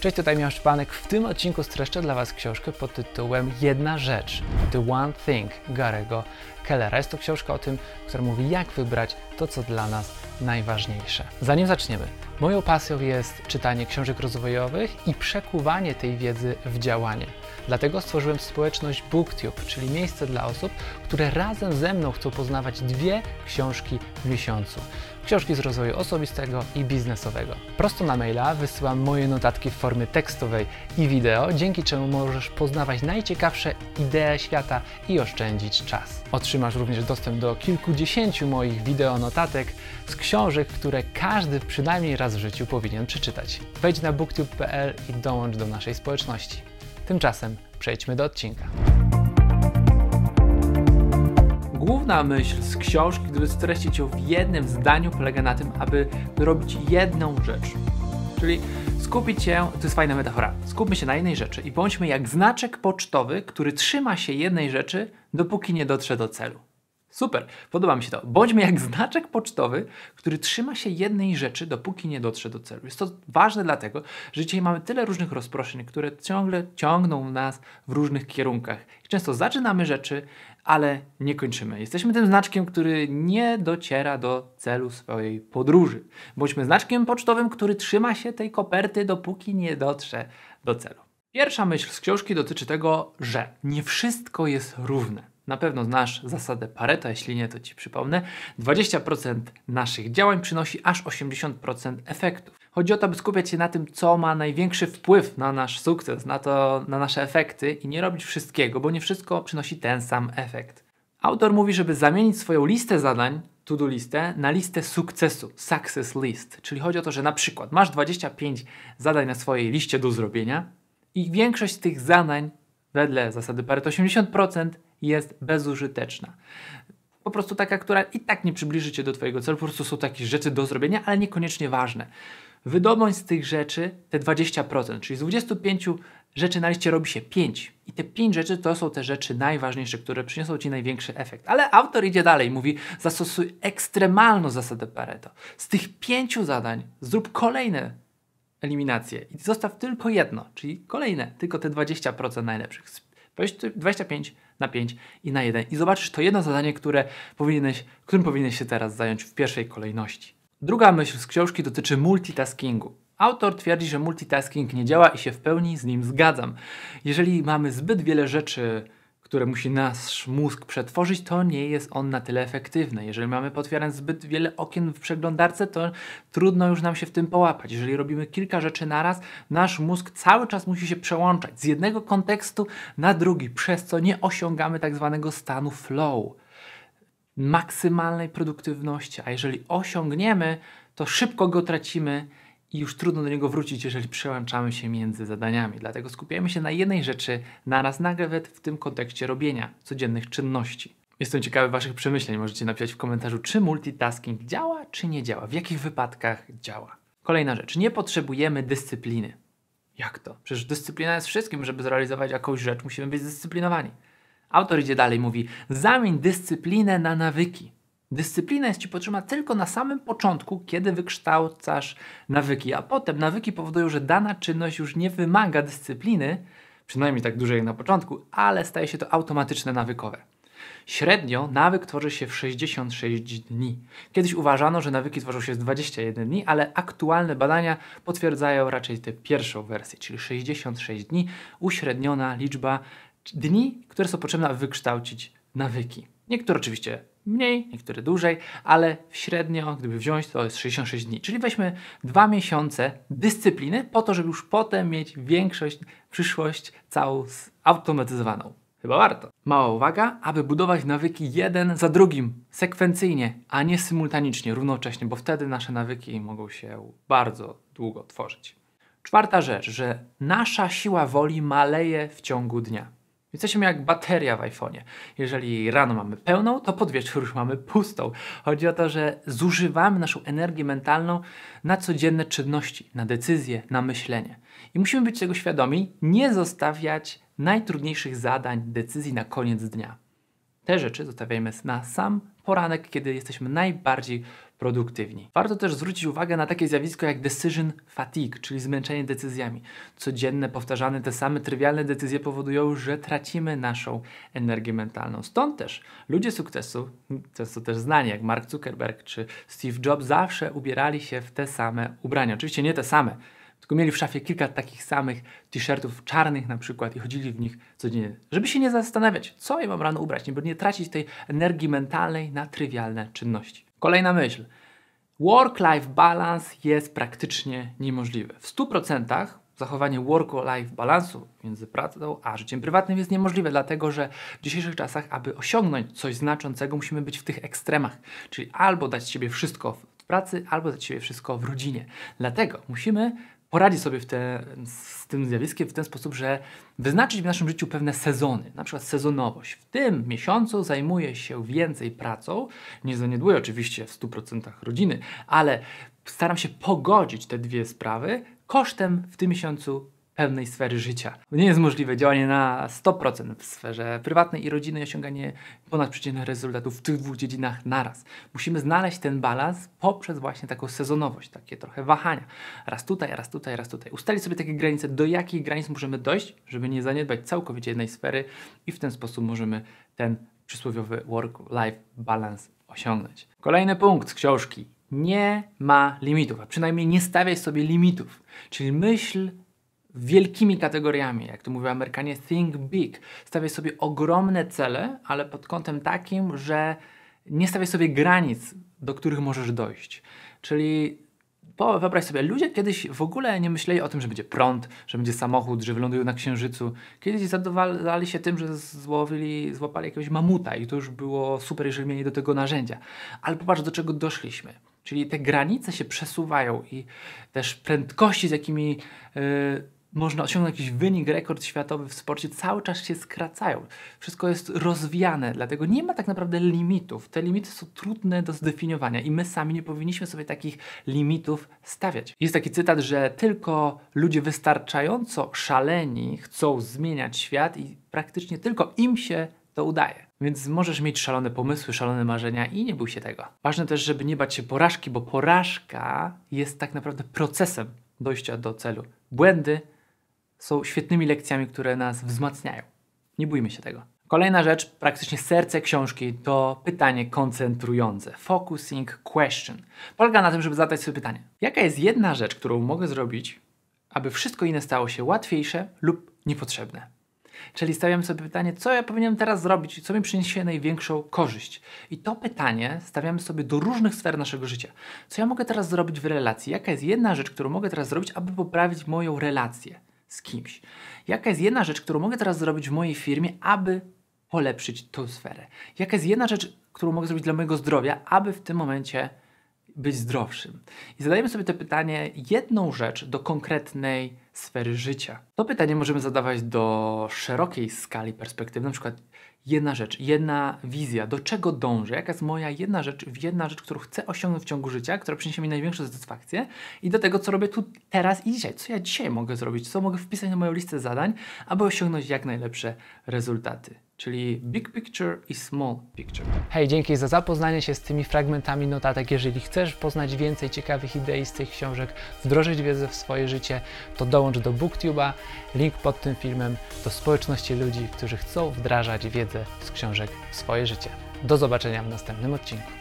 Cześć, tutaj Miał Szpanek. W tym odcinku streszczę dla Was książkę pod tytułem Jedna rzecz, The One Thing Garego Kellera. Jest to książka o tym, która mówi jak wybrać to, co dla nas najważniejsze. Zanim zaczniemy, moją pasją jest czytanie książek rozwojowych i przekuwanie tej wiedzy w działanie. Dlatego stworzyłem społeczność BookTube, czyli miejsce dla osób, które razem ze mną chcą poznawać dwie książki w miesiącu. Książki z rozwoju osobistego i biznesowego. Prosto na maila wysyłam moje notatki w formie tekstowej i wideo, dzięki czemu możesz poznawać najciekawsze idee świata i oszczędzić czas. Otrzymasz również dostęp do kilkudziesięciu moich wideo notatek z książek, które każdy przynajmniej raz w życiu powinien przeczytać. Wejdź na booktube.pl i dołącz do naszej społeczności. Tymczasem przejdźmy do odcinka. Główna myśl z książki, gdyby streścić ją w jednym zdaniu, polega na tym, aby robić jedną rzecz. Czyli skupić się, to jest fajna metafora, skupmy się na jednej rzeczy i bądźmy jak znaczek pocztowy, który trzyma się jednej rzeczy, dopóki nie dotrze do celu. Super, podoba mi się to. Bądźmy jak znaczek pocztowy, który trzyma się jednej rzeczy, dopóki nie dotrze do celu. Jest to ważne dlatego, że dzisiaj mamy tyle różnych rozproszeń, które ciągle ciągną nas w różnych kierunkach. I często zaczynamy rzeczy, ale nie kończymy. Jesteśmy tym znaczkiem, który nie dociera do celu swojej podróży. Bądźmy znaczkiem pocztowym, który trzyma się tej koperty, dopóki nie dotrze do celu. Pierwsza myśl z książki dotyczy tego, że nie wszystko jest równe. Na pewno znasz zasadę Pareto, jeśli nie, to Ci przypomnę. 20% naszych działań przynosi aż 80% efektów. Chodzi o to, aby skupiać się na tym, co ma największy wpływ na nasz sukces, na, to, na nasze efekty i nie robić wszystkiego, bo nie wszystko przynosi ten sam efekt. Autor mówi, żeby zamienić swoją listę zadań, to-do listę, na listę sukcesu, success list. Czyli chodzi o to, że na przykład masz 25 zadań na swojej liście do zrobienia i większość z tych zadań, wedle zasady Pareto 80%, jest bezużyteczna. Po prostu taka, która i tak nie przybliży Cię do Twojego celu, po prostu są takie rzeczy do zrobienia, ale niekoniecznie ważne. Wydobądź z tych rzeczy te 20%, czyli z 25 rzeczy na liście robi się 5. I te 5 rzeczy to są te rzeczy najważniejsze, które przyniosą Ci największy efekt. Ale autor idzie dalej, mówi zastosuj ekstremalną zasadę Pareto. Z tych 5 zadań zrób kolejne eliminacje i zostaw tylko jedno, czyli kolejne, tylko te 20% najlepszych. 25 na 5 i na 1. I zobaczysz to jedno zadanie, które powinieneś, którym powinieneś się teraz zająć w pierwszej kolejności. Druga myśl z książki dotyczy multitaskingu. Autor twierdzi, że multitasking nie działa i się w pełni z nim zgadzam. Jeżeli mamy zbyt wiele rzeczy które musi nasz mózg przetworzyć, to nie jest on na tyle efektywny. Jeżeli mamy potwierane zbyt wiele okien w przeglądarce, to trudno już nam się w tym połapać. Jeżeli robimy kilka rzeczy naraz, nasz mózg cały czas musi się przełączać z jednego kontekstu na drugi, przez co nie osiągamy tak zwanego stanu flow, maksymalnej produktywności. A jeżeli osiągniemy, to szybko go tracimy i już trudno do niego wrócić, jeżeli przełączamy się między zadaniami. Dlatego skupiamy się na jednej rzeczy naraz, nawet w tym kontekście robienia codziennych czynności. Jestem ciekawy Waszych przemyśleń. Możecie napisać w komentarzu, czy multitasking działa, czy nie działa, w jakich wypadkach działa. Kolejna rzecz. Nie potrzebujemy dyscypliny. Jak to? Przecież dyscyplina jest wszystkim. Żeby zrealizować jakąś rzecz, musimy być zdyscyplinowani. Autor idzie dalej, mówi: zamień dyscyplinę na nawyki. Dyscyplina jest Ci potrzebna tylko na samym początku, kiedy wykształcasz nawyki, a potem nawyki powodują, że dana czynność już nie wymaga dyscypliny, przynajmniej tak dużej na początku, ale staje się to automatyczne nawykowe. Średnio nawyk tworzy się w 66 dni. Kiedyś uważano, że nawyki tworzą się w 21 dni, ale aktualne badania potwierdzają raczej tę pierwszą wersję, czyli 66 dni, uśredniona liczba dni, które są potrzebne, aby wykształcić nawyki. Niektóre oczywiście mniej, niektóre dłużej, ale średnio, gdyby wziąć, to jest 66 dni. Czyli weźmy dwa miesiące dyscypliny po to, żeby już potem mieć większość, przyszłość całą zautomatyzowaną. Chyba warto. Mała uwaga, aby budować nawyki jeden za drugim, sekwencyjnie, a nie symultanicznie, równocześnie, bo wtedy nasze nawyki mogą się bardzo długo tworzyć. Czwarta rzecz, że nasza siła woli maleje w ciągu dnia. Jesteśmy jak bateria w iPhone'ie. Jeżeli rano mamy pełną, to pod wieczór już mamy pustą. Chodzi o to, że zużywamy naszą energię mentalną na codzienne czynności, na decyzje, na myślenie. I musimy być tego świadomi, nie zostawiać najtrudniejszych zadań, decyzji na koniec dnia. Te rzeczy zostawiajmy na sam poranek, kiedy jesteśmy najbardziej produktywni. Warto też zwrócić uwagę na takie zjawisko jak decision fatigue, czyli zmęczenie decyzjami. Codzienne, powtarzane te same trywialne decyzje powodują, że tracimy naszą energię mentalną. Stąd też ludzie sukcesu, często też znani jak Mark Zuckerberg czy Steve Jobs, zawsze ubierali się w te same ubrania. Oczywiście nie te same, tylko mieli w szafie kilka takich samych t-shirtów czarnych na przykład i chodzili w nich codziennie, żeby się nie zastanawiać, co je mam rano ubrać, bo nie tracić tej energii mentalnej na trywialne czynności. Kolejna myśl. Work-life balance jest praktycznie niemożliwe. W 100% zachowanie work-life balansu między pracą a życiem prywatnym jest niemożliwe, dlatego że w dzisiejszych czasach, aby osiągnąć coś znaczącego, musimy być w tych ekstremach, czyli albo dać z siebie wszystko w pracy, albo dać z siebie wszystko w rodzinie. Dlatego musimy poradzić sobie te, z tym zjawiskiem w ten sposób, że wyznaczyć w naszym życiu pewne sezony, na przykład sezonowość. W tym miesiącu zajmuję się więcej pracą, nie zaniedbuję oczywiście w 100% rodziny, ale staram się pogodzić te dwie sprawy kosztem w tym miesiącu pewnej sfery życia. Nie jest możliwe działanie na 100% w sferze prywatnej i rodzinnej, osiąganie ponadprzeciętnych rezultatów w tych dwóch dziedzinach naraz. Musimy znaleźć ten balans poprzez właśnie taką sezonowość, takie trochę wahania. Raz tutaj, raz tutaj, raz tutaj. Ustalić sobie takie granice, do jakich granic możemy dojść, żeby nie zaniedbać całkowicie jednej sfery i w ten sposób możemy ten przysłowiowy work-life balance osiągnąć. Kolejny punkt z książki. Nie ma limitów, a przynajmniej nie stawiaj sobie limitów. Czyli myśl wielkimi kategoriami, jak to mówią Amerykanie, think big. Stawiaj sobie ogromne cele, ale pod kątem takim, że nie stawiaj sobie granic, do których możesz dojść. Czyli wyobraź sobie, ludzie kiedyś w ogóle nie myśleli o tym, że będzie prąd, że będzie samochód, że wylądują na Księżycu. Kiedyś zadowalali się tym, że złowili, złapali jakiegoś mamuta i to już było super, jeżeli mieli do tego narzędzia. Ale popatrz, do czego doszliśmy. Czyli te granice się przesuwają i też prędkości, z jakimi yy, można osiągnąć jakiś wynik, rekord światowy w sporcie, cały czas się skracają. Wszystko jest rozwijane, dlatego nie ma tak naprawdę limitów. Te limity są trudne do zdefiniowania i my sami nie powinniśmy sobie takich limitów stawiać. Jest taki cytat, że tylko ludzie wystarczająco szaleni chcą zmieniać świat i praktycznie tylko im się to udaje. Więc możesz mieć szalone pomysły, szalone marzenia i nie bój się tego. Ważne też, żeby nie bać się porażki, bo porażka jest tak naprawdę procesem dojścia do celu. Błędy są świetnymi lekcjami, które nas wzmacniają. Nie bójmy się tego. Kolejna rzecz, praktycznie serce książki, to pytanie koncentrujące. Focusing question. Polega na tym, żeby zadać sobie pytanie: jaka jest jedna rzecz, którą mogę zrobić, aby wszystko inne stało się łatwiejsze lub niepotrzebne? Czyli stawiam sobie pytanie, co ja powinienem teraz zrobić, co mi przyniesie największą korzyść. I to pytanie stawiamy sobie do różnych sfer naszego życia. Co ja mogę teraz zrobić w relacji? Jaka jest jedna rzecz, którą mogę teraz zrobić, aby poprawić moją relację? Z kimś. Jaka jest jedna rzecz, którą mogę teraz zrobić w mojej firmie, aby polepszyć tą sferę? Jaka jest jedna rzecz, którą mogę zrobić dla mojego zdrowia, aby w tym momencie być zdrowszym? I zadajemy sobie to pytanie, jedną rzecz do konkretnej sfery życia. To pytanie możemy zadawać do szerokiej skali perspektywy, na przykład jedna rzecz, jedna wizja, do czego dążę, jaka jest moja jedna rzecz, jedna rzecz, którą chcę osiągnąć w ciągu życia, która przyniesie mi największą satysfakcję i do tego, co robię tu, teraz i dzisiaj. Co ja dzisiaj mogę zrobić, co mogę wpisać na moją listę zadań, aby osiągnąć jak najlepsze rezultaty czyli Big Picture i Small Picture. Hej, dzięki za zapoznanie się z tymi fragmentami notatek. Jeżeli chcesz poznać więcej ciekawych idei z tych książek, wdrożyć wiedzę w swoje życie, to dołącz do BookTube'a, link pod tym filmem, do społeczności ludzi, którzy chcą wdrażać wiedzę z książek swoje życie. Do zobaczenia w następnym odcinku.